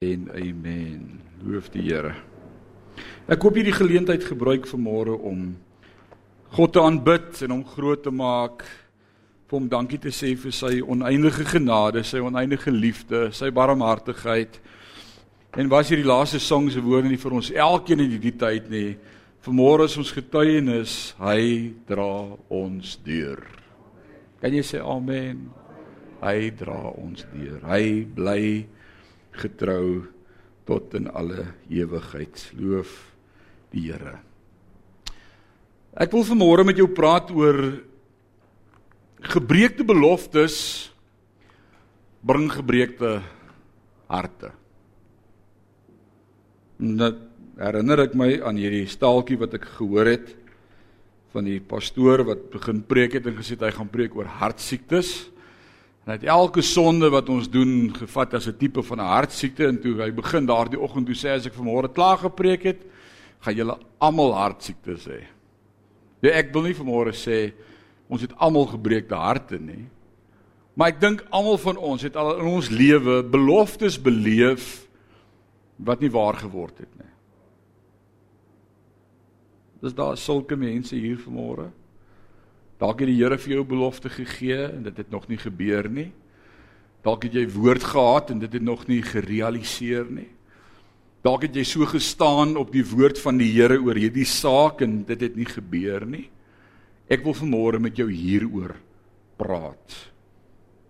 En amen. Loof die Here. Ek hoop hierdie geleentheid gebruik vanmôre om God te aanbid en hom groot te maak. Vir hom dankie te sê vir sy oneindige genade, sy oneindige liefde, sy barmhartigheid. En was hierdie laaste song se woorde nie vir ons elkeen in hierdie tyd nie. Vanmôre is ons getuienis, hy dra ons deur. Kan jy sê amen? Hy dra ons deur. Hy bly getrou tot in alle ewigheid. Loof die Here. Ek wil vanmôre met jou praat oor gebreekte beloftes bring gebreekte harte. Net herinner ek my aan hierdie staaltjie wat ek gehoor het van die pastoor wat begin preek het en gesê hy gaan preek oor hartsiektes. En het elke sonde wat ons doen gevat as 'n tipe van 'n hartsiekte en toe hy begin daardie oggend toe sê as ek vanmôre klaar gepreek het, gaan julle almal hartsiektes hê. Ja ek wil nie vanmôre sê ons het almal gebreekte harte nie. Maar ek dink almal van ons het al in ons lewe beloftes beleef wat nie waar geword het nie. Dis daar sulke mense hier vanmôre. Dalk het die Here vir jou belofte gegee en dit het nog nie gebeur nie. Dalk het jy woord gehad en dit het nog nie gerealiseer nie. Dalk het jy so gestaan op die woord van die Here oor hierdie saak en dit het nie gebeur nie. Ek wil vanmôre met jou hieroor praat.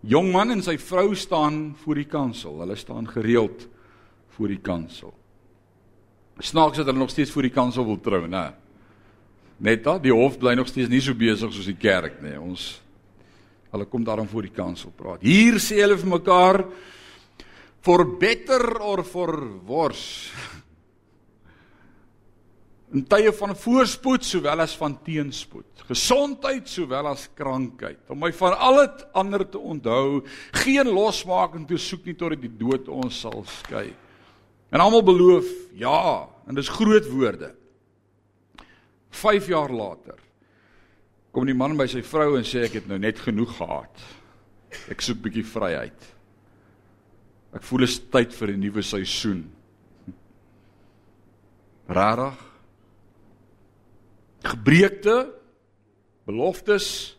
Jong man en sy vrou staan voor die kansel. Hulle staan gereeld voor die kansel. Snaaks dat hulle nog steeds voor die kansel wil trou, né? Net da, die hof bly nog steeds nie so besig soos die kerk nie. Ons hulle kom daarom voor die kansel praat. Hier sê hulle vir mekaar for better or for worse. In tye van voorspoed sowel as van teenspoed, gesondheid sowel as krankheid, om my van al het ander te onthou, geen losmaking te soek nie tot die dood ons sal skei. En almal beloof ja, en dis groot woorde. 5 jaar later kom die man by sy vrou en sê ek het nou net genoeg gehad. Ek soek bietjie vryheid. Ek voel dit is tyd vir 'n nuwe seisoen. Rarig. Gebreekte beloftes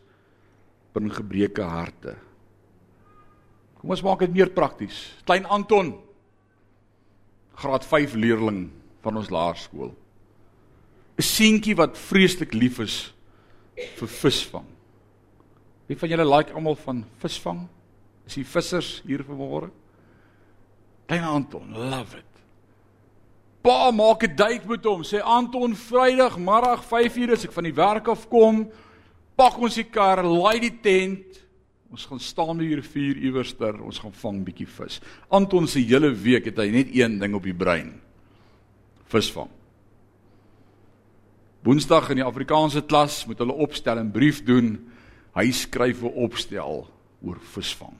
bring gebreeke harte. Kom ons maak dit meer prakties. Klein Anton graad 5 leerling van ons laerskool. 'n seentjie wat vreeslik lief is vir visvang. Wie van julle like almal van visvang? Is die vissers hier vanmôre? Klein Anton, love it. Pa maak 'n date met hom. Sê Anton Vrydag middag 5:00 as ek van die werk af kom, pak ons die kar, laai die tent. Ons gaan staan by die rivier iewerster, ons gaan vang bietjie vis. Anton se hele week het hy net een ding op die brein. Visvang. Woensdag in die Afrikaanse klas moet hulle opstel en brief doen. Hy skryf 'n opstel oor visvang.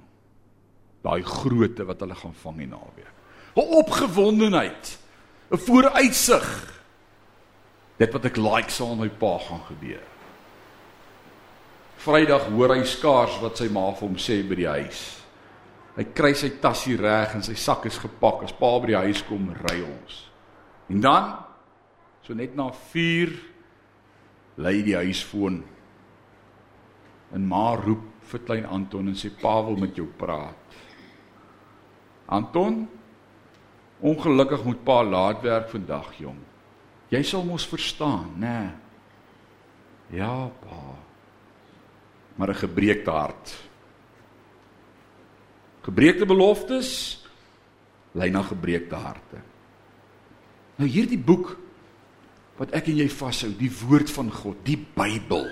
Daai grootte wat hulle gaan vang in naweek. 'n Opgewondenheid, 'n vooruitsig. Dit wat ek like sal my pa gaan gebeur. Vrydag hoor hy skaars wat sy ma vir hom sê by die huis. Hy kry sy tassie reg en sy sak is gepak. As pa by die huis kom, ry ons. En dan so net na lei die huisfoon. En ma roep vir klein Anton en sê pa wil met jou praat. Anton, ongelukkig moet pa laat werk vandag, jong. Jy sal mos verstaan, nê? Nee. Ja, pa. Maar 'n gebreekte hart. Gebreekte beloftes lei na gebreekte harte. Nou hierdie boek wat ek en jy vashou, die woord van God, die Bybel.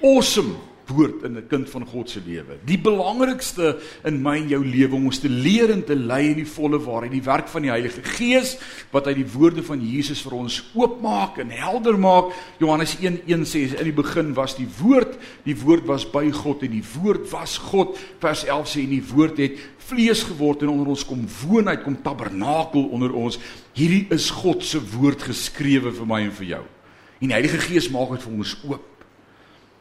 Awesome woord in 'n kind van God se lewe. Die belangrikste in my en jou lewe om ons te leer en te lei in die volle waarheid, die werk van die Heilige Gees wat uit die woorde van Jesus vir ons oopmaak en helder maak. Johannes 1:1 sê in die begin was die woord, die woord was by God en die woord was God. Vers 11 sê en die woord het vlees geword en onder ons kom woon, hy kom tabernakel onder ons. Hierdie is God se woord geskrewe vir my en vir jou. En die Heilige Gees maak dit vir ons oop.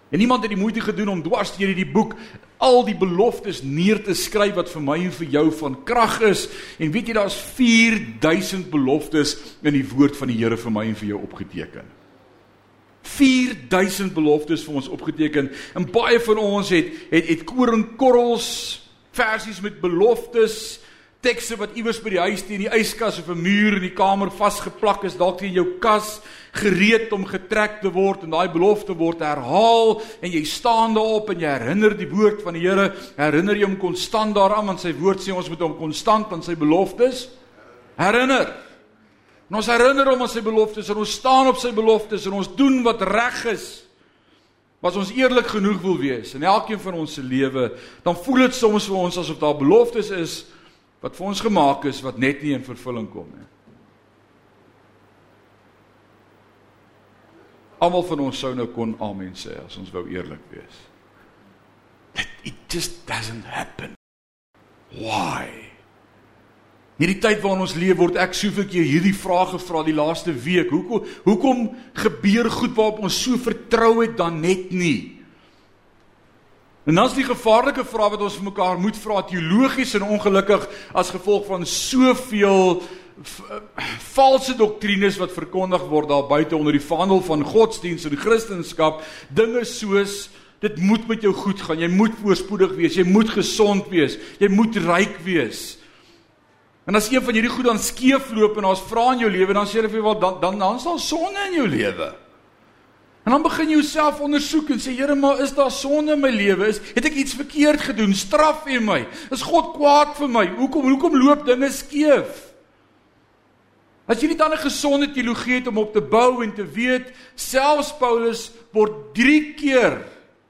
En iemand het die moeite gedoen om dwars deur hierdie boek al die beloftes neer te skryf wat vir my en vir jou van krag is. En weet jy daar's 4000 beloftes in die woord van die Here vir my en vir jou opgeteken. 4000 beloftes vir ons opgeteken. En baie van ons het het het koringkorrels versies met beloftes tekste wat iewers by die huis teen die yskas of 'n muur in die kamer vasgeplak is, dalk teen jou kas, gereed om getrek te word en daai belofte word herhaal en jy staan daarop en jy herinner die woord van die Here, herinner jy hom konstant daaraan want sy woord sê ons moet hom konstant aan sy beloftes herinner. En ons herinner hom aan sy beloftes en ons staan op sy beloftes en ons doen wat reg is. Maar as ons eerlik genoeg wil wees in elkeen van ons se lewe, dan voel dit soms vir ons asof daar beloftes is wat vir ons gemaak is wat net nie in vervulling kom nie. Almal van ons sou nou kon amen sê as ons wou eerlik wees. It, it just doesn't happen. Why? Hierdie tyd waarin ons leef word ek soveel keer hierdie vrae gevra die laaste week. Hoekom hoekom gebeur goed waarop ons so vertrou het dan net nie? En dan is die gevaarlike vraag wat ons vir mekaar moet vra teologies en ongelukkig as gevolg van soveel valse doktrines wat verkondig word daar buite onder die vaandel van godsdiens en kristendom dinge soos dit moet met jou goed gaan. Jy moet voorspoedig wees. Jy moet gesond wees. Jy moet ryk wees. En as een van hierdie goed dan skeefloop en ons vra in jou lewe dan sê jy vir wel dan dan dan sal sonde in jou lewe En dan begin jy jouself ondersoek en sê Here, maar is daar sonde in my lewe? Is het ek iets verkeerd gedoen? Straf U my? Is God kwaad vir my? Hoekom hoekom loop dinge skeef? As jy nie dan 'n gesonde teologie het om op te bou en te weet, selfs Paulus word 3 keer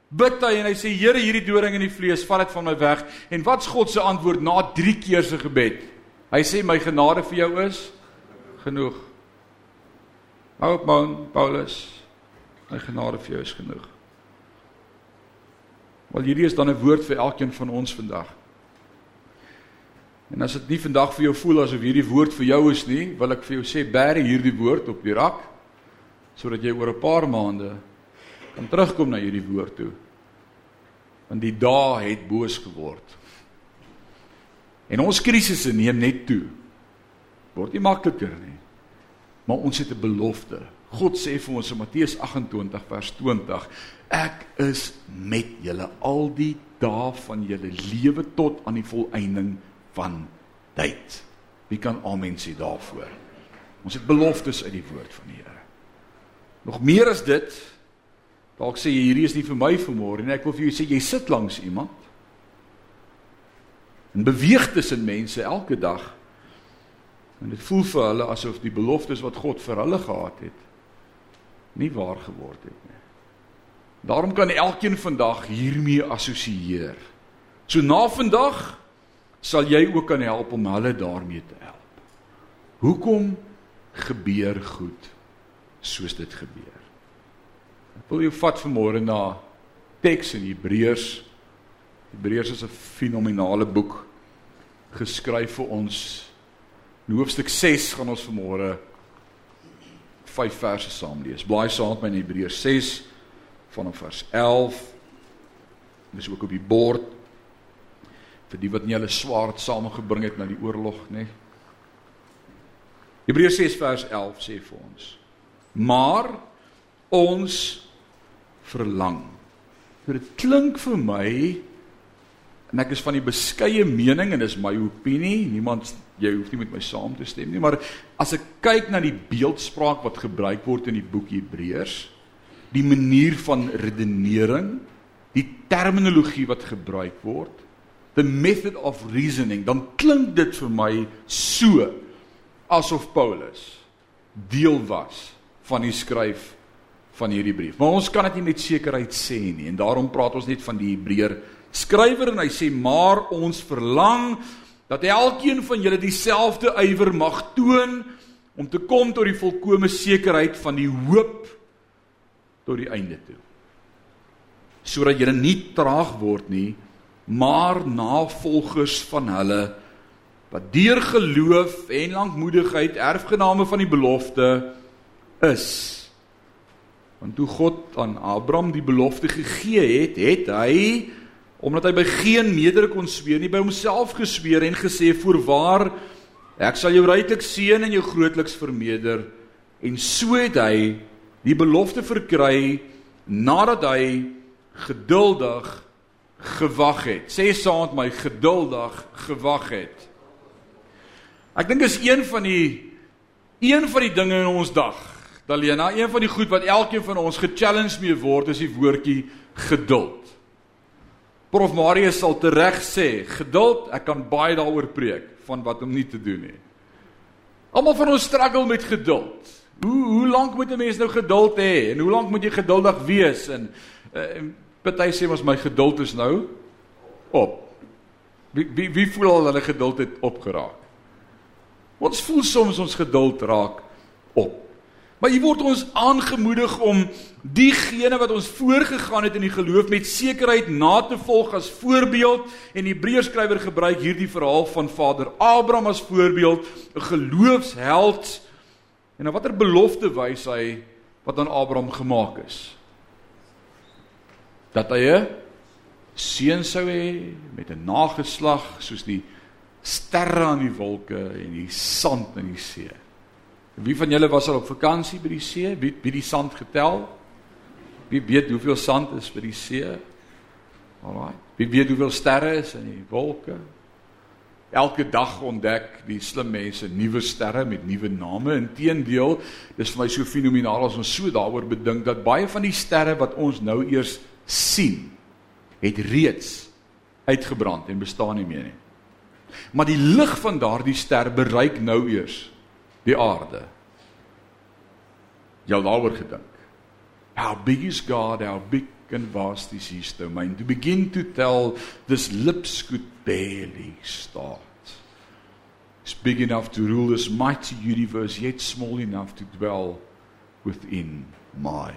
bid hy en hy sê Here, hierdie doring in die vlees, vat dit van my weg. En wat's God se antwoord na 3 keer se gebed? Hy sê my genade vir jou is genoeg. Hou op man, Paulus. My genade vir jou is genoeg. Wel hierdie is dan 'n woord vir elkeen van ons vandag. En as dit nie vandag vir jou voel asof hierdie woord vir jou is nie, wil ek vir jou sê bære hierdie woord op die rak sodat jy oor 'n paar maande kan terugkom na hierdie woord toe. Want die dae het boos geword. En ons krisisse neem net toe. Word nie makliker nie. Maar ons het 'n belofte God sê vir ons in Matteus 28 vers 20: Ek is met julle al die dae van julle lewe tot aan die volëinding van tyd. Wie kan amen sê daarvoor? Ons het beloftes uit die woord van die Here. Nog meer as dit, dalk sê jy hierdie is nie vir my vanmôre nie. Ek wil vir jou sê jy sit langs iemand. En beweeg tussen mense elke dag. En dit voel vir hulle asof die beloftes wat God vir hulle gehad het, nie waar geword het nie. Daarom kan elkeen vandag hiermee assosieer. So na vandag sal jy ook kan help om hulle daarmee te help. Hoekom gebeur goed soos dit gebeur? Ek wil jou vat vanmôre na teks in Hebreërs. Hebreërs is 'n fenominale boek geskryf vir ons. In hoofstuk 6 gaan ons vanmôre vyf verse saam lees. Blaai saam met my in Hebreërs 6 vanaf vers 11. Dis ook op die bord vir die wat nie hulle swaard saamgebring het na die oorlog nie. Hebreërs 6 vers 11 sê vir ons: Maar ons verlang. Dit klink vir my en ek is van die beskeie mening en dis my opinie, niemand jy hoef nie met my saam te stem nie, maar as ek kyk na die beeldspraak wat gebruik word in die boek Hebreërs, die manier van redenering, die terminologie wat gebruik word, the method of reasoning, dan klink dit vir my so asof Paulus deel was van die skryf van hierdie brief. Maar ons kan dit nie met sekerheid sê nie en daarom praat ons net van die Hebreër skrywer en hy sê maar ons verlang dat elkeen van julle dieselfde ywer mag toon om te kom tot die volkomme sekerheid van die hoop tot die einde toe. Sodat julle nie traag word nie, maar navolgers van hulle wat deur geloof en lankmoedigheid erfgename van die belofte is. Want toe God aan Abraham die belofte gegee het, het hy omdat hy by geen meerdere kon sweer nie by homself gesweer en gesê voorwaar ek sal jou ryklik seën en jou grootliks vermeerder en so het hy die belofte verkry nadat hy geduldig gewag het. Sê met my geduldig gewag het. Ek dink is een van die een van die dinge in ons dag. Dalena, een van die goed wat elkeen van ons ge-challenge mee word is die woordjie geduld. Prof Marius sal tereg sê, geduld, ek kan baie daaroor preek van wat om nie te doen nie. Almal van ons struggle met geduld. Hoe hoe lank moet 'n mens nou geduld hê en hoe lank moet jy geduldig wees en uh, Party sê ons my geduld is nou op. Wie wie wie voel al hulle geduld het opgeraak? Ons voel soms ons geduld raak op. Maar hier word ons aangemoedig om diegene wat ons voorgegaan het in die geloof met sekerheid na te volg as voorbeeld en die Hebreërskrywer gebruik hierdie verhaal van Vader Abraham as voorbeeld, 'n geloofsheld. En na watter belofte wys hy wat aan Abraham gemaak is? dat hy 'n seun sou hê met 'n nageslag soos die sterre aan die wolke en die sand in die see. Wie van julle was al op vakansie by die see? Wie wie die sand getel? Wie weet hoeveel sand is by die see? Alraai. Wie weet hoeveel sterre is in die wolke? Elke dag ontdek die slim mense nuwe sterre met nuwe name. Inteendeel, dis vir my so fenomenaal as ons so daaroor bedink dat baie van die sterre wat ons nou eers sien het reeds uitgebrand en bestaan nie meer nie. Maar die lig van daardie ster bereik nou eers die aarde. Jy daaroor gedink. How big is God? How big and vast is his domain? To begin to tell this lips could barely start. It's big enough to rule this mighty universe, yet small enough to dwell within my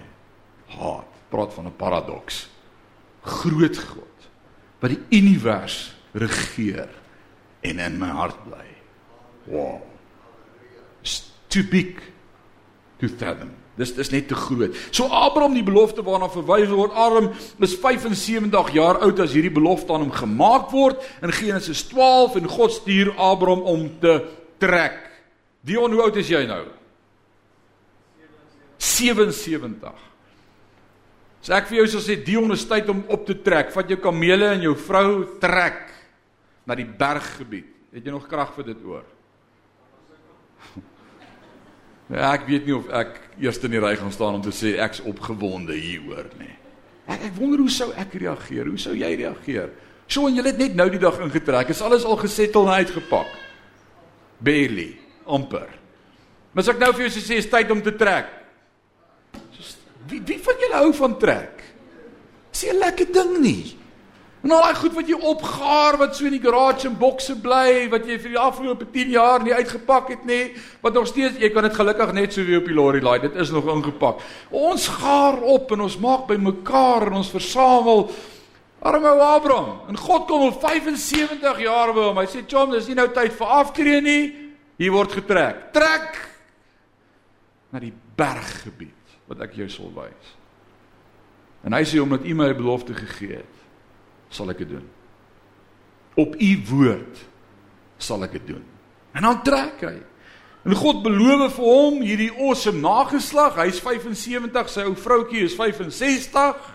heart praat van 'n paradoks. Groot God wat die univers regeer en in my hart bly. Wow. It's too big to fathom. Dis dis net te groot. So Abraham die belofte waarna verwys word, Abraham is 75 jaar oud as hierdie belofte aan hom gemaak word in Genesis 12 en God stuur Abraham om te trek. Dion, hoe oud is jy nou? 77. As ek vir jou sou sê Dion is tyd om op te trek, vat jou kamele en jou vrou trek na die berggebied. Het jy nog krag vir dit oor? Ja, ek weet nie of ek eers in die ry gaan staan om te sê ek's opgewonde hieroor nie. Ek ek wonder hoe sou ek reageer? Hoe sou jy reageer? So en jy het net nou die dag ingetrek. Is alles al gesettel en uitgepak? Barely, amper. Maar as ek nou vir jou sê is tyd om te trek, Wie wie van julle hou van trek? Dis 'n lekker ding nie. En al daai goed wat jy opgaar wat so in die garage en bokse bly wat jy vir die afgelope 10 jaar nie uitgepak het nie, wat nog steeds jy kan dit gelukkig net so weer op die lorry laai. Dit is nog ingepak. Ons gaar op en ons maak by mekaar en ons versamel Arme Abraham, en God kom op 75 jaar by hom. Hy sê: "Chom, dis nie nou tyd vir aftree nie. Hier word getrek. Trek na die berggebied." wat ek jou sal wys. En hy sê omdat U my 'n belofte gegee het, sal ek dit doen. Op U woord sal ek dit doen. En dan trek hy. En God beloof vir hom hierdie awesome nageslag. Hy's 75, sy ou vroutjie is 65.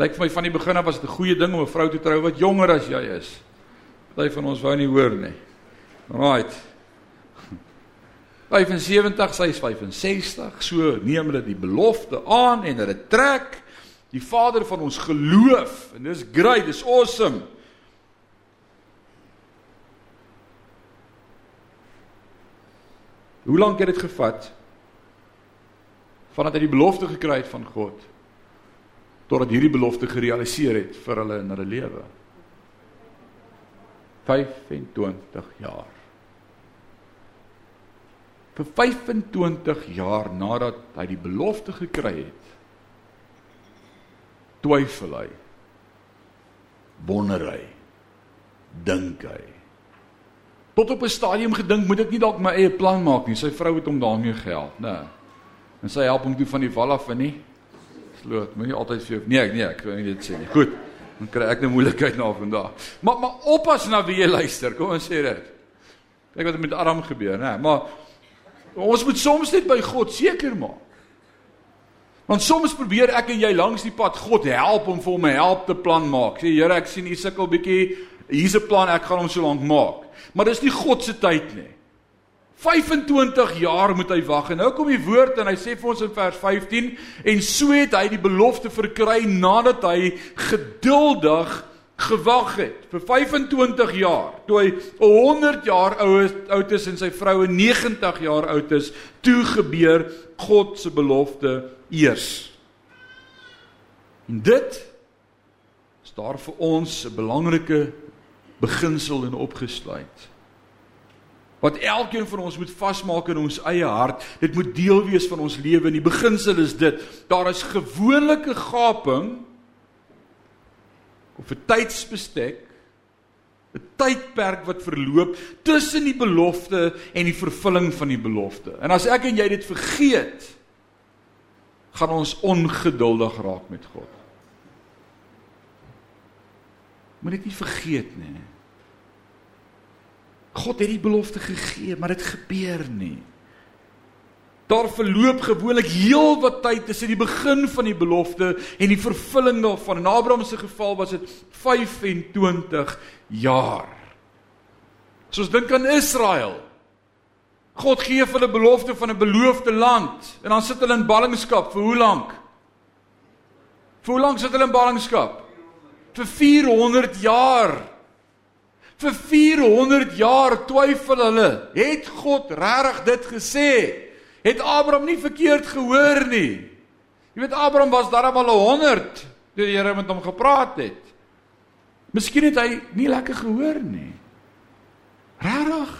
Lyk vir my van die begin af was dit 'n goeie ding om 'n vrou te trou wat jonger as jy is. Party van ons wou nie hoor nie. Right. 75, sy is 65. So neem hulle die belofte aan en hulle trek die Vader van ons geloof en dis great, dis awesome. Hoe lank het dit gevat vandat hy die belofte gekry het van God totdat hierdie belofte gerealiseer het vir hulle in hulle lewe? 25 jaar vir 25 jaar nadat hy die belofte gekry het twyfel hy wonder hy dink hy tot op 'n stadium gedink moet ek nie dalk my eie plan maak nie sy vrou het hom daarmee gehelp nê En sy help hom toe van die wal af in nie. Sloot, moenie altyd vir jou Nee, nee, ek wil nie dit sê nie. Goed. Dan kry ek nou moeilikheid na vandag. Maar maar oppas na wie jy luister. Kom ons sê dit. Kyk wat met Aram gebeur, né? Maar ons moet soms net by God seker maak. Want soms probeer ek en jy langs die pad God help om vir hom 'n help te plan maak. Sê Here, ek sien u sukkel bietjie. Hier's 'n plan, ek gaan hom so lank maak. Maar dis nie God se tyd nie. 25 jaar moet hy wag en nou kom die woord en hy sê vir ons in vers 15 en so het hy die belofte verkry nadat hy geduldig gewag het vir 25 jaar toe hy 100 jaar oud is en sy vroue 90 jaar oud is toe gebeur God se belofte eers en dit is daar vir ons 'n belangrike beginsel en opgesluit wat elkeen van ons moet vasmaak in ons eie hart. Dit moet deel wees van ons lewe en die beginsel is dit: daar is gewone gaping 'n tydsbestek, 'n tydperk wat verloop tussen die belofte en die vervulling van die belofte. En as ek en jy dit vergeet, gaan ons ongeduldig raak met God. Moet dit nie vergeet nie. God het die belofte gegee, maar dit gebeur nie. Daar verloop gewoonlik heel wat tyd tussen die begin van die belofte en die vervulling daarvan. In Abraham se geval was dit 25 jaar. Soos dink aan Israel. God gee vir hulle belofte van 'n beloofde land en dan sit hulle in ballingskap vir hoe lank? Vir hoe lank sit hulle in ballingskap? Vir 400 jaar. Vir 400 jaar twyfel hulle. Het God regtig dit gesê? Het Abraham nie verkeerd gehoor nie? Jy weet Abraham was darem al 100 toe die Here met hom gepraat het. Miskien het hy nie lekker gehoor nie. Regtig?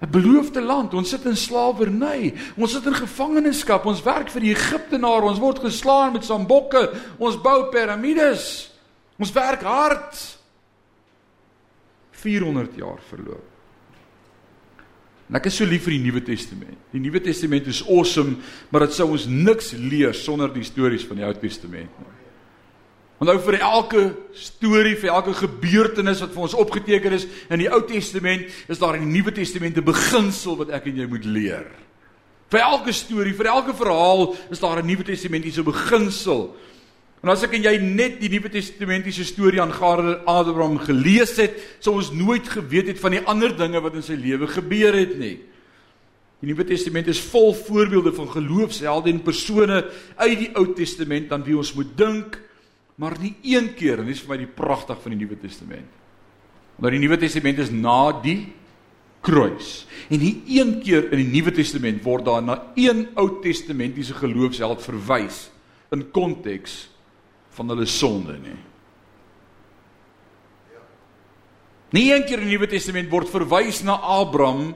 'n Beloofde land. Ons sit in slawerny. Ons sit in gevangenskap. Ons werk vir die Egiptenare. Ons word geslaan met sambokke. Ons bou piramides. Ons werk hard. 400 jaar verloop. En ek is so lief vir die Nuwe Testament. Die Nuwe Testament is awesome, maar dit sou ons niks leer sonder die stories van die Ou Testament nie. Onthou vir elke storie, vir elke gebeurtenis wat vir ons opgeteken is in die Ou Testament, is daar in die Nuwe Testament 'n beginsel wat ek en jy moet leer. Vir elke storie, vir elke verhaal is daar 'n Nuwe Testamentiese beginsel En as ek en jy net die Nuwe Testamentiese storie aangaande Abraham gelees het, sou ons nooit geweet het van die ander dinge wat in sy lewe gebeur het nie. Die Nuwe Testament is vol voorbeelde van geloofshelde en persone uit die Ou Testament aan wie ons moet dink, maar nie een keer en dis vir my die pragtig van die Nuwe Testament. Want die Nuwe Testament is na die kruis. En nie een keer in die Nuwe Testament word daar na een Ou Testamentiese geloofsheld verwys in konteks van hulle sonde nie. Nie een keer in die Nuwe Testament word verwys na Abraham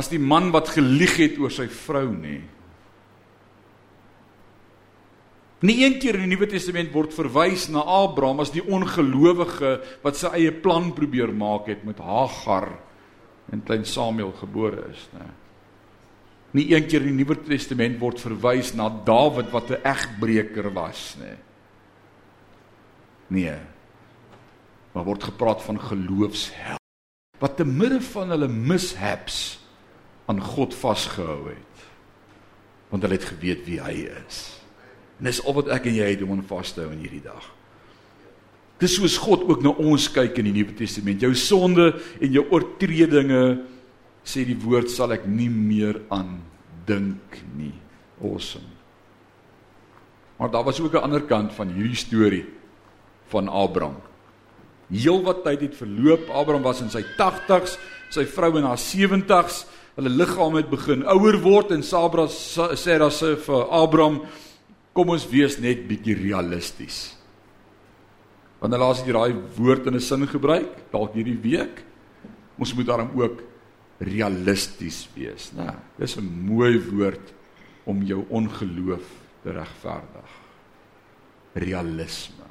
as die man wat gelieg het oor sy vrou nie. Nie een keer in die Nuwe Testament word verwys na Abraham as die ongelowige wat sy eie plan probeer maak het met Hagar en klein Samuel gebore is, nê. Nie een keer in die Nuwe Testament word verwys na Dawid wat 'n egbreker was, nê. Nee. Maar word gepraat van geloofsheld wat te midde van hulle mishaps aan God vasgehou het. Want hulle het geweet wie hy is. En dis al wat ek en jy het om aan vas te hou in hierdie dag. Dis soos God ook na ons kyk in die Nuwe Testament. Jou sonde en jou oortredinge sê die woord sal ek nie meer aan dink nie. Awesome. Maar daar was ook 'n ander kant van hierdie storie van Abraham. Heelwat tyd het verloop. Abraham was in sy 80s, sy vrou in haar 70s. Hulle liggame het begin ouer word en Sabra sê daar sê vir Abraham, kom ons wees net bietjie realisties. Wanneer laas het daai woord in 'n sin gebruik? Dalk hierdie week. Ons moet daarom ook realisties wees, né? Dis 'n mooi woord om jou ongeloof te regverdig. Realisme.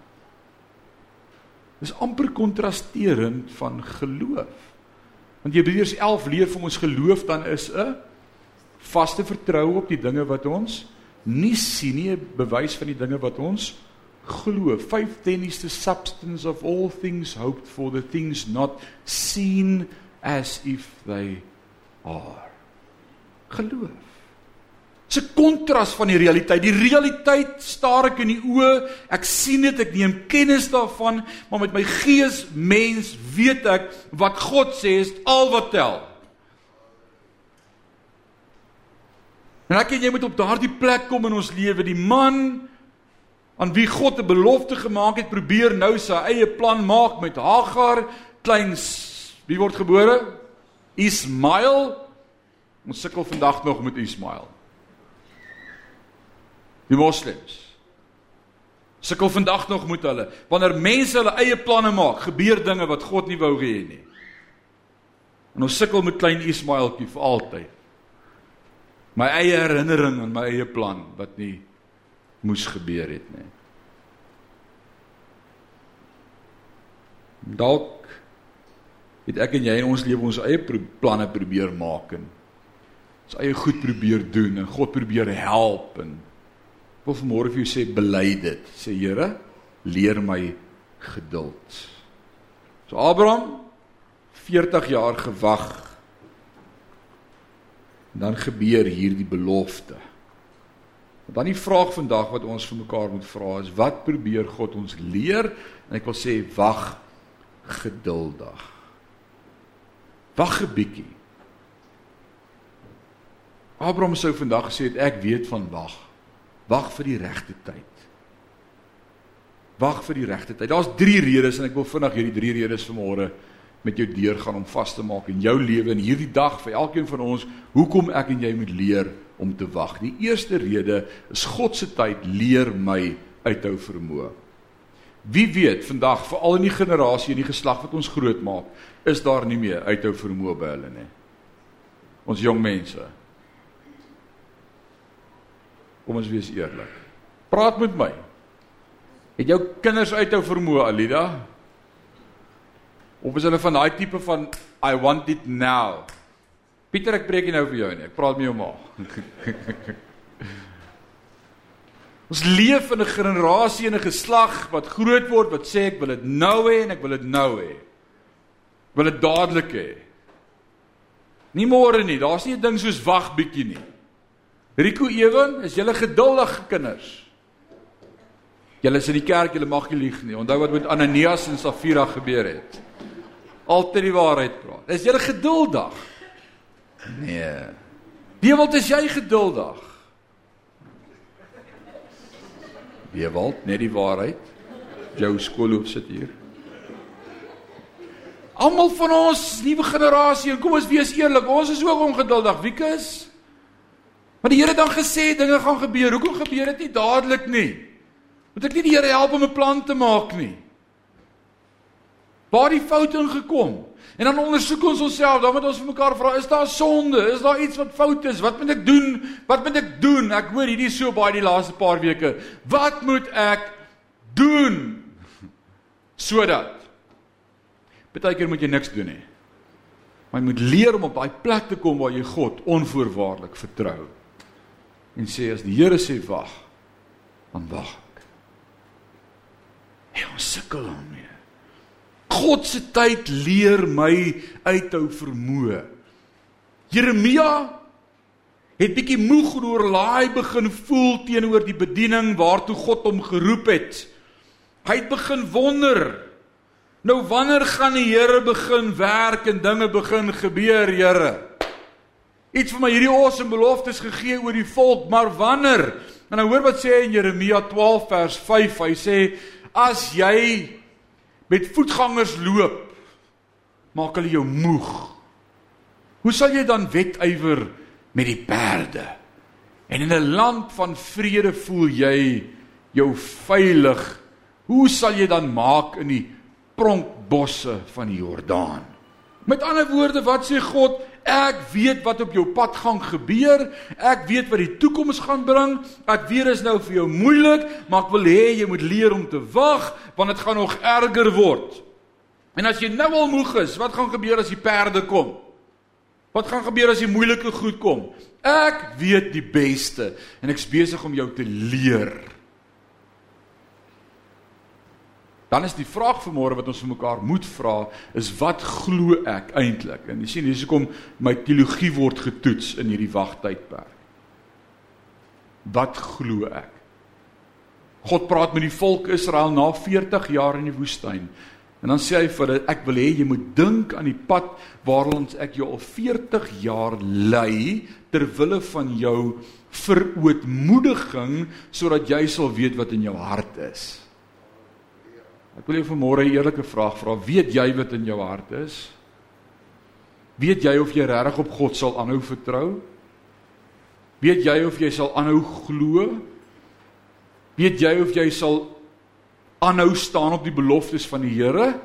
Dis amper kontrasterend van geloof. Want Hebreërs 11 leer vir ons geloof dan is 'n vaste vertroue op die dinge wat ons nie sien nie, bewys van die dinge wat ons glo. 5:10 is the substance of all things hoped for, the things not seen as if they are. Geloof. 'n kontras van die realiteit. Die realiteit staar ek in die oë. Ek sien dit, ek neem kennis daarvan, maar met my gees mens weet ek wat God sê is al wat tel. En ek en jy moet op daardie plek kom in ons lewe, die man aan wie God 'n belofte gemaak het, probeer nou sy eie plan maak met Hagar, klein wie word gebore? Ismail. Ons sukkel vandag nog met Ismail. Die moslems sukkel vandag nog met hulle. Wanneer mense hulle eie planne maak, gebeur dinge wat God nie wou hê nie. En ons sukkel met klein Ismailtjie vir altyd. My eie herinnering aan my eie plan wat nie moes gebeur het nie. Dalk het ek en jy in ons lewe ons eie pro planne probeer maak en ons eie goed probeer doen en God probeer help en wil vanmôre vir jou sê bely dit. Sê Here, leer my geduld. So Abraham 40 jaar gewag. Dan gebeur hierdie belofte. Dan die vraag vandag wat ons vir mekaar moet vra is wat probeer God ons leer? En ek wil sê wag geduldig. Wag 'n bietjie. Abraham sou vandag gesê het ek weet van wag. Wag vir die regte tyd. Wag vir die regte tyd. Daar's 3 redes en ek wil vinnig hierdie 3 redes vanmôre met jou deur gaan om vas te maak in jou lewe en hierdie dag vir elkeen van ons hoekom ek en jy moet leer om te wag. Die eerste rede is God se tyd leer my uithou vermoë. Wie weet vandag veral in die generasie en die geslag wat ons grootmaak, is daar nie meer uithou vermoë by hulle nie. Ons jong mense. Kom ons wees eerlik. Praat met my. Het jou kinders uithou vermoë, Alida? Of is hulle van daai tipe van I want it now? Pieter, ek preek nie nou vir jou nie. Ek praat met jou ma. Ons leef in 'n generasie en 'n geslag wat groot word wat sê ek wil dit nou hê en ek wil dit nou hê. Wil dit dadelik hê. Nie môre nie. Daar's nie 'n ding soos wag bietjie nie. Rico Ewen, is julle geduldige kinders? Julle is in die kerk, julle mag nie lieg nie. Onthou wat met Ananias en Safira gebeur het. Altyd die waarheid praat. Is julle geduldig? Nee. Wie wil dis jy geduldig? Ewald, net die waarheid. Jou skoolhoop sit hier. Almal van ons nuwe generasie, kom ons wees eerlik, ons is ook ongeduldig. Wieke is Maar die Here het dan gesê dinge gaan gebeur. Hoekom gebeur dit nie dadelik nie? Moet ek nie die Here help om 'n plan te maak nie? Waar die fout ingekom? En dan ondersoek ons onsself, dan moet ons vir mekaar vra, is daar sonde? Is daar iets wat fout is? Wat moet ek doen? Wat moet ek doen? Ek hoor hierdie so baie die laaste paar weke. Wat moet ek doen? Sodat Partykeer moet jy niks doen nie. Maar jy moet leer om op daai plek te kom waar jy God onvoorwaardelik vertrou. En sê as die Here sê wag, dan wag ek. Hy ons sukkel nie. God se tyd leer my uithou vermoë. Jeremia het bietjie moeg oor laai begin voel teenoor die bediening waartoe God hom geroep het. Hy het begin wonder. Nou wanneer gaan die Here begin werk en dinge begin gebeur, Here? Iets vir my hierdie awesome beloftes gegee oor die volk, maar wanneer? En nou hoor wat sê in Jeremia 12 vers 5, hy sê as jy met voetgangers loop, maak hulle jou moeg. Hoe sal jy dan wedywer met die perde? En in 'n land van vrede voel jy jou veilig. Hoe sal jy dan maak in die pronkbosse van die Jordaan? Met ander woorde, wat sê God? Ek weet wat op jou pad gaan gebeur. Ek weet wat die toekoms gaan bring. Ek weet dit is nou vir jou moeilik, maar ek wil hê jy moet leer om te wag, want dit gaan nog erger word. En as jy nou al moeg is, wat gaan gebeur as die perde kom? Wat gaan gebeur as die moeilike goed kom? Ek weet die beste en ek's besig om jou te leer. Dan is die vraag vir môre wat ons vir mekaar moet vra is wat glo ek eintlik? En jy sien hier is kom my teologie word getoets in hierdie wagtydperk. Wat glo ek? God praat met die volk Israel na 40 jaar in die woestyn. En dan sê hy vir hulle ek wil hê jy moet dink aan die pad waarlangs ek jou al 40 jaar lei ter wille van jou verootmoediging sodat jy sal weet wat in jou hart is. Ek wil jou vanmôre 'n eerlike vraag vra. Weet jy wat in jou hart is? Weet jy of jy regtig op God sal aanhou vertrou? Weet jy of jy sal aanhou glo? Weet jy of jy sal aanhou staan op die beloftes van die Here?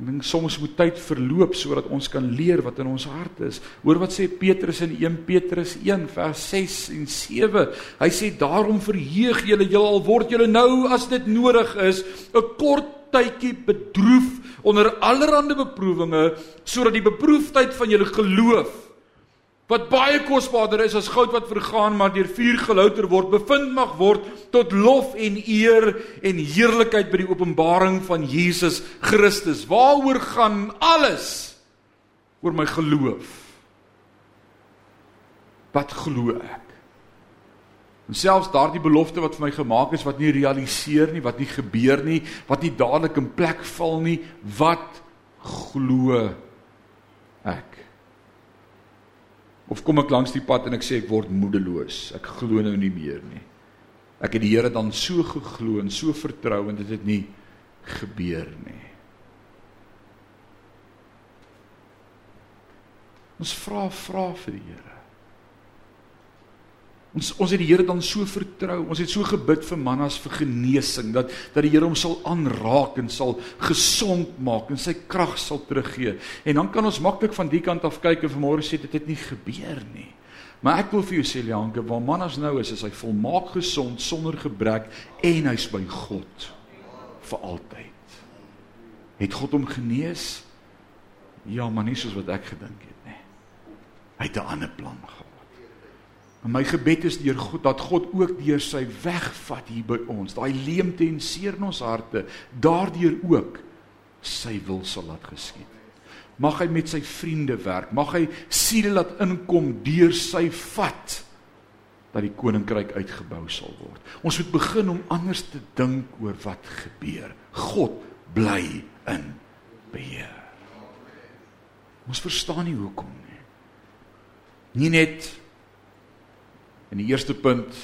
Ek dink soms moet tyd verloop sodat ons kan leer wat in ons hart is. Hoor wat sê Petrus in 1 Petrus 1 vers 6 en 7. Hy sê daarom verheug julle julle al word julle nou as dit nodig is 'n kort tydjie bedroef onder allerlei beproewinge sodat die beproefdheid van julle geloof wat baie kosbaarder is as goud wat vergaan maar deur vuur gelouter word, bevind mag word tot lof en eer en heerlikheid by die openbaring van Jesus Christus. Waaroor gaan alles? Oor my geloof. Wat glo ek? En selfs daardie belofte wat vir my gemaak is wat nie realiseer nie, wat nie gebeur nie, wat nie dadelik in plek val nie, wat glo ek? Of kom ek langs die pad en ek sê ek word moedeloos. Ek glo nou nie meer nie. Ek het die Here dan so geglo en so vertrou en dit het nie gebeur nie. Ons vra vra vir die Here. Ons ons het die Here dan so vertrou. Ons het so gebid vir mannas vir genesing dat dat die Here hom sal aanraak en sal gesond maak en sy krag sal teruggee. En dan kan ons maklik van die kant af kyk en vanmôre sê dit het nie gebeur nie. Maar ek wil vir jou sê Lianke, waar mannas nou is, is hy volmaak gesond sonder gebrek en hy's by God vir altyd. Het God hom genees? Ja, maar nie soos wat ek gedink het nie. Hy het 'n ander plan gehad. En my gebed is deur God dat God ook deur sy wegvat hier by ons, daai leemte en seer in ons harte, daardeur ook sy wil sal laat geskied. Mag hy met sy vriende werk, mag hy siele laat inkom deur sy vat dat die koninkryk uitgebou sal word. Ons moet begin om anders te dink oor wat gebeur. God bly in beheer. Ons verstaan nie hoekom nie. Nie net En die eerste punt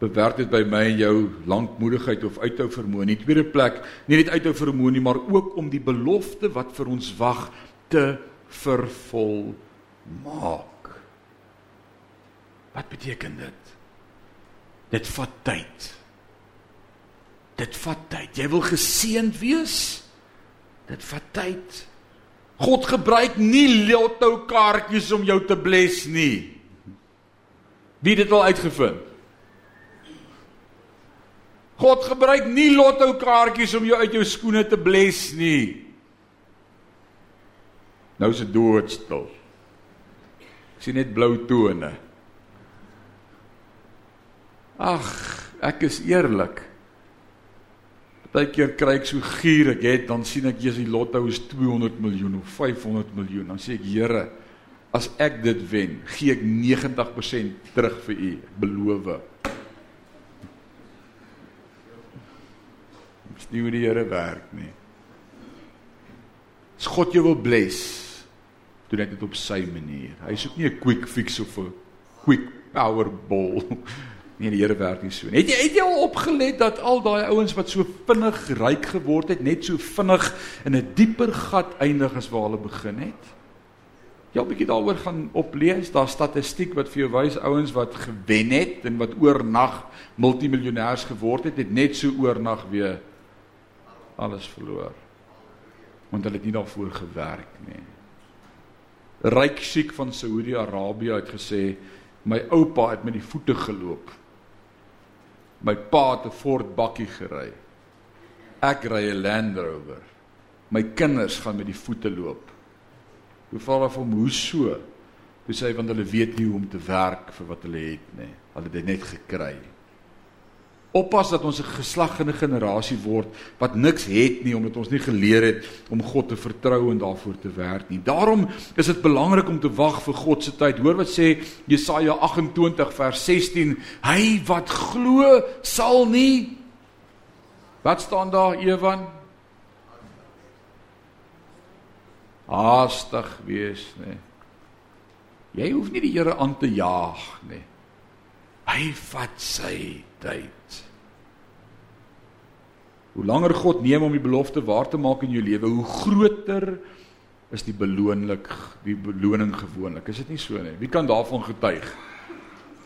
bewerk dit by my en jou lankmoedigheid of uithou vermoë. In die tweede plek, nie net uithou vermoë nie, maar ook om die belofte wat vir ons wag te vervul maak. Wat beteken dit? Dit vat tyd. Dit vat tyd. Jy wil geseënd wees? Dit vat tyd. God gebruik nie lotto kaartjies om jou te bless nie. Wie het dit al uitgevind? God gebruik nie lotto kaartjies om jou uit jou skoene te bless nie. Nou is dit doodstil. Ek sien net blou tone. Ag, ek is eerlik. Partykeer kry ek so gier ek het dan sien ek jy's die lotto is 200 miljoen of 500 miljoen. Dan sê ek, Here, As ek dit wen, gee ek 90% terug vir u, beloof. Dis nie hoe die Here werk nie. As God jou wil bless, doen hy dit op sy manier. Hy soek nie 'n quick fix of 'n quick power ball. Nee, die Here werk nie so nie. Het jy het jy al opgelet dat al daai ouens wat so vinnig ryk geword het, net so vinnig in 'n dieper gat eindig as waar hulle begin het? Jy 'n bietjie daaroor gaan oplees, daar statistiek wat vir jou wys ouens wat gewen het en wat oornag multimiljonêers geword het, het net so oornag weer alles verloor. Want hulle het nie daarvoor gewerk nie. Ryk siek van Saudi-Arabië het gesê my oupa het met die voete geloop. My pa het 'n Ford bakkie gery. Ek ry 'n Land Rover. My kinders gaan met die voete loop Toe vra hulle hom hoe so? Toe sê hy want hulle weet nie hoe om te werk vir wat hulle het nie. Hulle het dit net gekry. Oppas dat ons 'n geslag en 'n generasie word wat niks het nie omdat ons nie geleer het om God te vertrou en daarvoor te werk nie. Daarom is dit belangrik om te wag vir God se tyd. Hoor wat sê Jesaja 28 vers 16: Hy wat glo sal nie Wat staan daar Ewan? Haastig wees, nê. Jy hoef nie die Here aan te jaag nie. Hy vat sy tyd. Hoe langer God neem om die belofte waar te maak in jou lewe, hoe groter is die beloonlik die beloning gewoonlik. Is dit nie so nie? Wie kan daarvan getuig?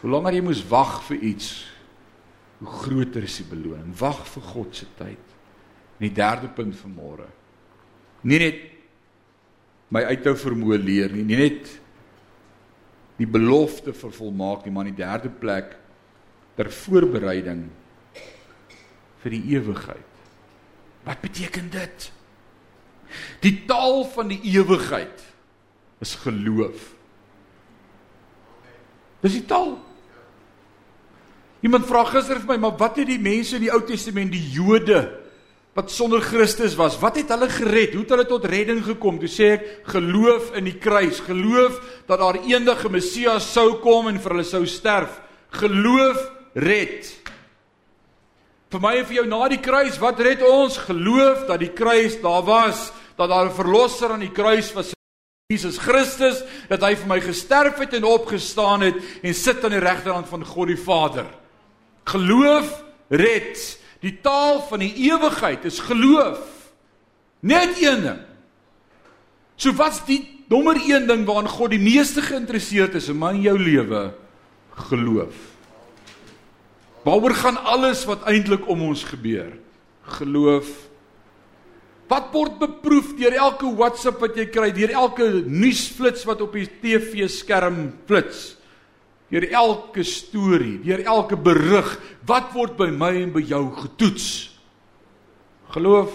Hoe langer jy moes wag vir iets, hoe groter is die beloning. Wag vir God se tyd. En die derde punt van môre. Nie net my uithou vermoë leer nie, nie net die belofte vervolmaak nie, maar in die derde plek ter voorbereiding vir die ewigheid. Wat beteken dit? Die taal van die ewigheid is geloof. Dis die taal. Iemand vra gister vir my, maar wat het die mense in die Ou Testament, die Jode wat sonder Christus was, wat het hulle gered? Hoe het hulle tot redding gekom? Toe sê ek geloof in die kruis, geloof dat daar eendag 'n Messias sou kom en vir hulle sou sterf. Geloof red. Vir my en vir jou na die kruis, wat red ons? Geloof dat die kruis daar was, dat daar 'n verlosser aan die kruis was. Jesus Christus dat hy vir my gesterf het en opgestaan het en sit aan die regterhand van God die Vader. Geloof red. Die taal van die ewigheid is geloof. Net een ding. So wat's die nommer 1 ding waaraan God die meeste geïnteresseerd is in my en jou lewe? Geloof. Waaroor gaan alles wat eintlik om ons gebeur? Geloof. Wat word beproef deur elke WhatsApp wat jy kry, deur elke nuusflits wat op die TV-skerm flits? Deur elke storie, deur elke berig, wat word by my en by jou getoets? Geloof.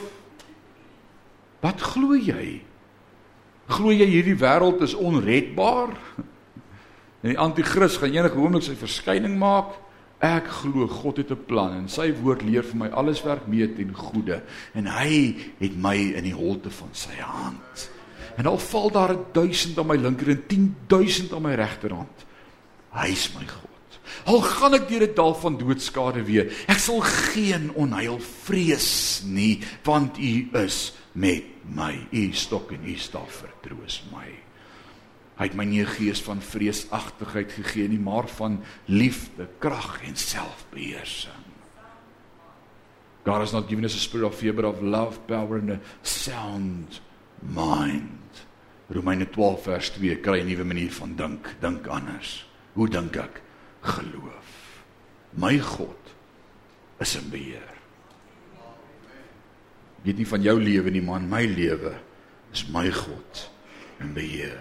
Wat glo jy? Glo jy hierdie wêreld is onredbaar? En die anti-kris gaan enige oomblik sy verskyning maak? Ek glo God het 'n plan en sy woord leer vir my alles werk mee ten goeie en hy het my in die holte van sy hand. En al val daar 1000 aan my linker en 10000 aan my regterhand. Hy is my God. Al gaan ek deur 'n dal van doodskade weer, ek sal geen onheil vrees nie, want U is met my. U stok en U staf vertroos my. Hy het my nie 'n gees van vreesagtigheid gegee nie, maar van liefde, krag en selfbeheersing. God has not given us a spirit of fear but of love, power and a sound mind. Romeine 12 vers 2 kry 'n nuwe manier van dink, dink anders. Hoe dink ek? Geloof. My God is in beheer. Weet nie van jou lewe nie, man, my lewe is my God in beheer.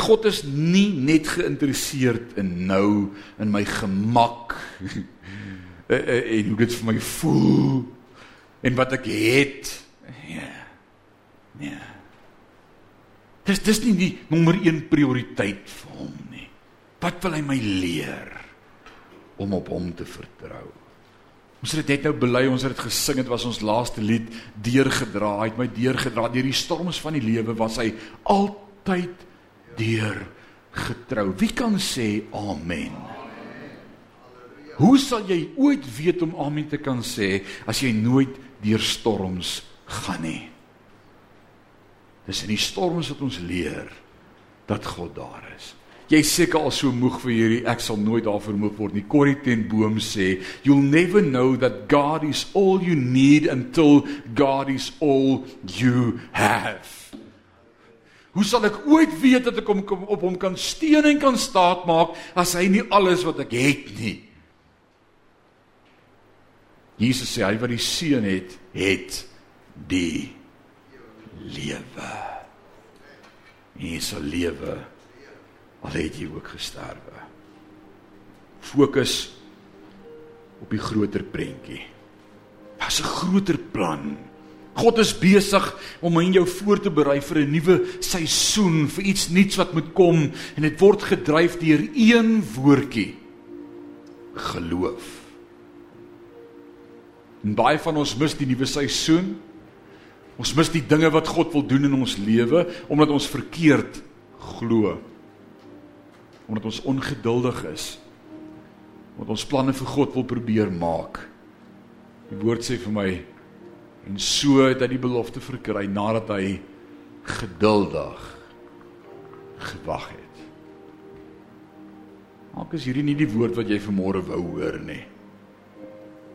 God is nie net geïnteresseerd in nou in my gemak eh, eh, en hoe dit vir my voel en wat ek het. Ja. Ja. Dis dis nie die nommer 1 prioriteit vir hom. Wat wil hy my leer om op hom te vertrou? Ons het dit net nou bely, ons het dit gesing, dit was ons laaste lied, deurgedra, hy het my deurgedra deur die storms van die lewe, was hy altyd deur getrou. Wie kan sê amen? Hoe sal jy ooit weet om amen te kan sê as jy nooit deur storms gaan nie? Dis in die storms wat ons leer dat God daar is. Jy seker al so moeg vir hierdie ek sal nooit daarvoor moeg word nie. Corrie ten Boom sê, you'll never know that God is all you need until God is all you have. Hoe sal ek ooit weet dat ek hom op hom kan steun en kan staat maak as hy nie alles wat ek het nie? Jesus sê hy wat die seun het, het die lewe. Hy sal lewe al het jy ook gesterwe. Fokus op die groter prentjie. Daar's 'n groter plan God is besig om in jou voor te berei vir 'n nuwe seisoen, vir iets nuuts wat moet kom en dit word gedryf deur een woordjie: geloof. En baie van ons mis die nuwe seisoen. Ons mis die dinge wat God wil doen in ons lewe omdat ons verkeerd glo. Omdat ons ongeduldig is. Omdat ons planne vir God wil probeer maak. Die woord sê vir my en so het hy die belofte verkry nadat hy geduldig gewag het. Maak is hierdie nie die woord wat jy vanmôre wou hoor nie.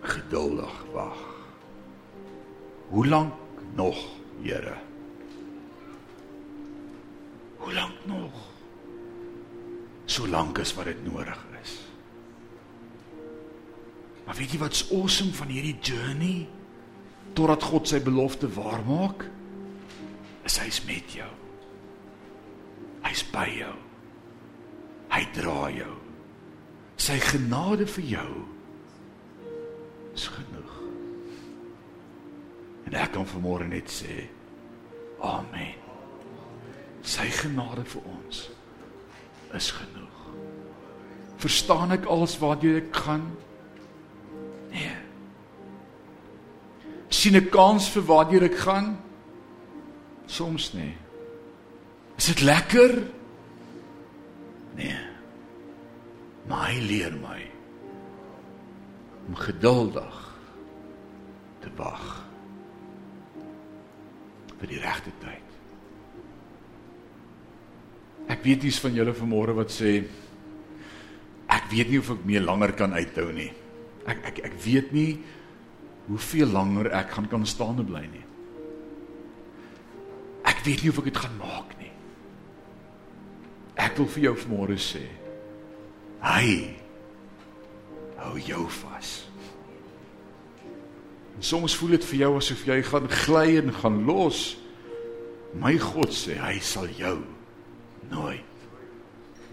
Geduldig wag. Hoe lank nog, Here? Hoe lank nog? So lank as wat dit nodig is. Maar weet jy wat's awesome van hierdie journey? totdat God sy belofte waarmaak, is hy's met jou. Hy's by jou. Hy dra jou. Sy genade vir jou is genoeg. En ek kan vanmôre net sê amen. Sy genade vir ons is genoeg. Verstaan ek alles wat jy gaan? Nee sien 'n kans vir waartoe ek gaan? Soms nie. Is dit lekker? Nee. Maar hy leer my om geduldig te wag vir die regte tyd. Ek weet iets van julle vanmôre wat sê ek weet nie of ek meer langer kan uithou nie. Ek ek ek weet nie hoeveel langer ek gaan kan staan en bly nie. Ek weet nie of ek dit gaan maak nie. Ek wil vir jou vanmôre sê, hy hou jou vas. En soms voel dit vir jou asof jy gaan gly en gaan los. My God sê hy sal jou nooit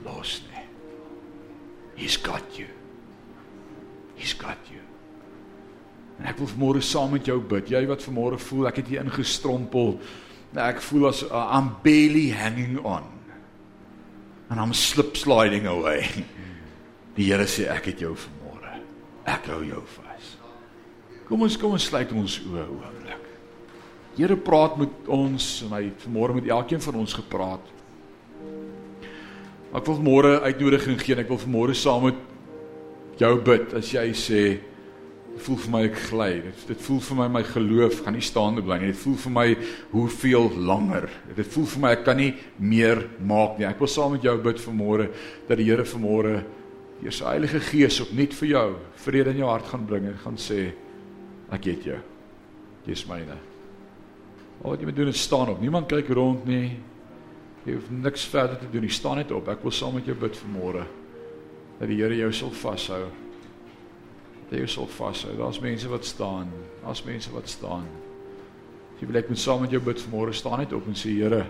los nie. He's got you. He's got you. En ek wil vanmôre saam met jou bid. Jy wat vanmôre voel ek het hier ingestrompel. Ek voel as uh, I'm barely hanging on. And I'm slip sliding away. Die Here sê ek het jou vanmôre. Ek hou jou vas. Kom ons kom ons sluit ons oë oomblik. Here praat met ons en hy het vanmôre met elkeen van ons gepraat. Ek wil vanmôre uitnodiging gee en ek wil vanmôre saam met jou bid as jy sê voel vir my ek gly. Dit dit voel vir my my geloof gaan nie staande bly nie. Dit voel vir my hoeveel langer. Dit voel vir my ek kan nie meer maak nie. Ek wil saam met jou bid vanmôre dat die Here vanmôre deur sy Heilige Gees opnuut vir jou vrede in jou hart gaan bring en gaan sê ek het jou. Jy's myne. Al wat jy moet doen is staan op. Niemand kyk rond nie. Jy hoef niks verder te doen nie. Staan net op. Ek wil saam met jou bid vanmôre dat die Here jou sal vashou dat jy sal vashou. Daar's mense wat staan. Daar's mense wat staan. Jy wil ek moet saam met jou bid vanmôre staan net op en sê Here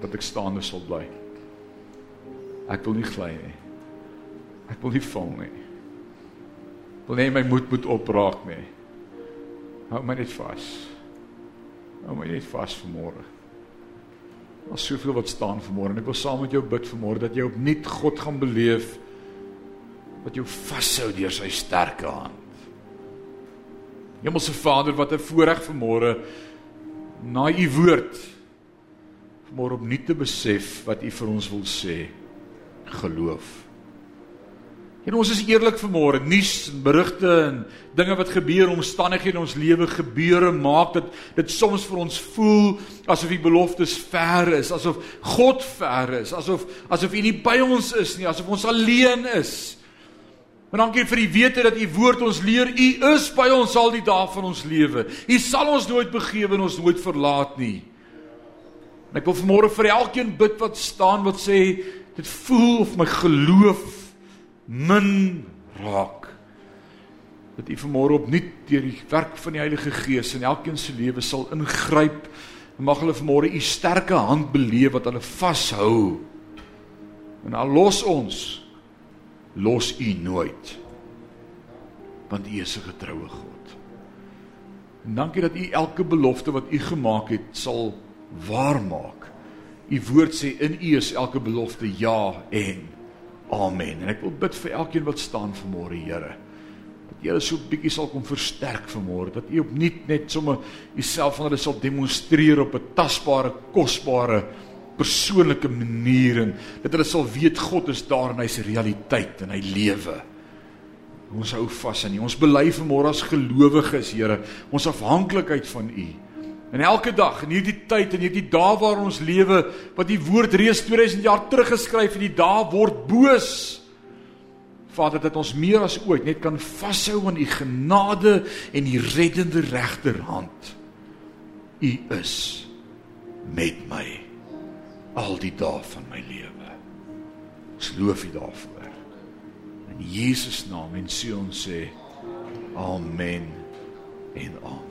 dat ek staande sal bly. Ek wil nie gly nie. Ek wil nie val nie. Wil nie my moed moet opraak nie. Hou my net vas. Hou my net vas vanmôre. Daar's soveel wat staan vanmôre en ek wil saam met jou bid vanmôre dat jy opnuut God gaan beleef wat jou vashou deur sy sterke hand. Hemelse Vader, wat 'n voorreg vanmôre na u woord vanmôre om nuut te besef wat u vir ons wil sê. Geloof. En ons is eerlik vanmôre, nuus en berigte en dinge wat gebeur, omstandighede in ons lewe gebeure maak dat dit soms vir ons voel asof die beloftes ver is, asof God ver is, asof asof U nie by ons is nie, asof ons alleen is. Maar dankie vir die wete dat u woord ons leer u is by ons al die dae van ons lewe. U sal ons nooit begewe en ons nooit verlaat nie. En ek wil vanmôre vir elkeen bid wat staan wat sê dit voel of my geloof min raak. Dat u vanmôre opnuut deur die werk van die Heilige Gees in elkeen se lewe sal ingryp en mag hulle vanmôre u sterke hand beleef wat hulle vashou. En al los ons los u nooit. Want u is 'n getroue God. En dankie dat U elke belofte wat U gemaak het sal waarmaak. U woord sê in U is elke belofte ja en amen. En ek wil bid vir elkeen wat staan vanmôre, Here. Dat hulle so 'n bietjie sal kom versterk vanmôre, dat U opnuut net sommer Uself aan hulle sal demonstreer op 'n tasbare, kosbare persoonlike manier en dat hulle sal weet God is daar en hy's realiteit en hy lewe. Ons hou vas aan U. Ons bely vanmôre as gelowiges, Here, ons afhanklikheid van U. En elke dag in hierdie tyd en hierdie dae waar ons lewe, wat die woord reeds 2000 jaar terug geskryf en die dae word boos. Vader, dat ons meer as ooit net kan vashou aan u genade en u reddende regterhand. U is met my al die dae van my lewe. Ons loof u daarvoor. In Jesus naam en sê ons sê amen en amen.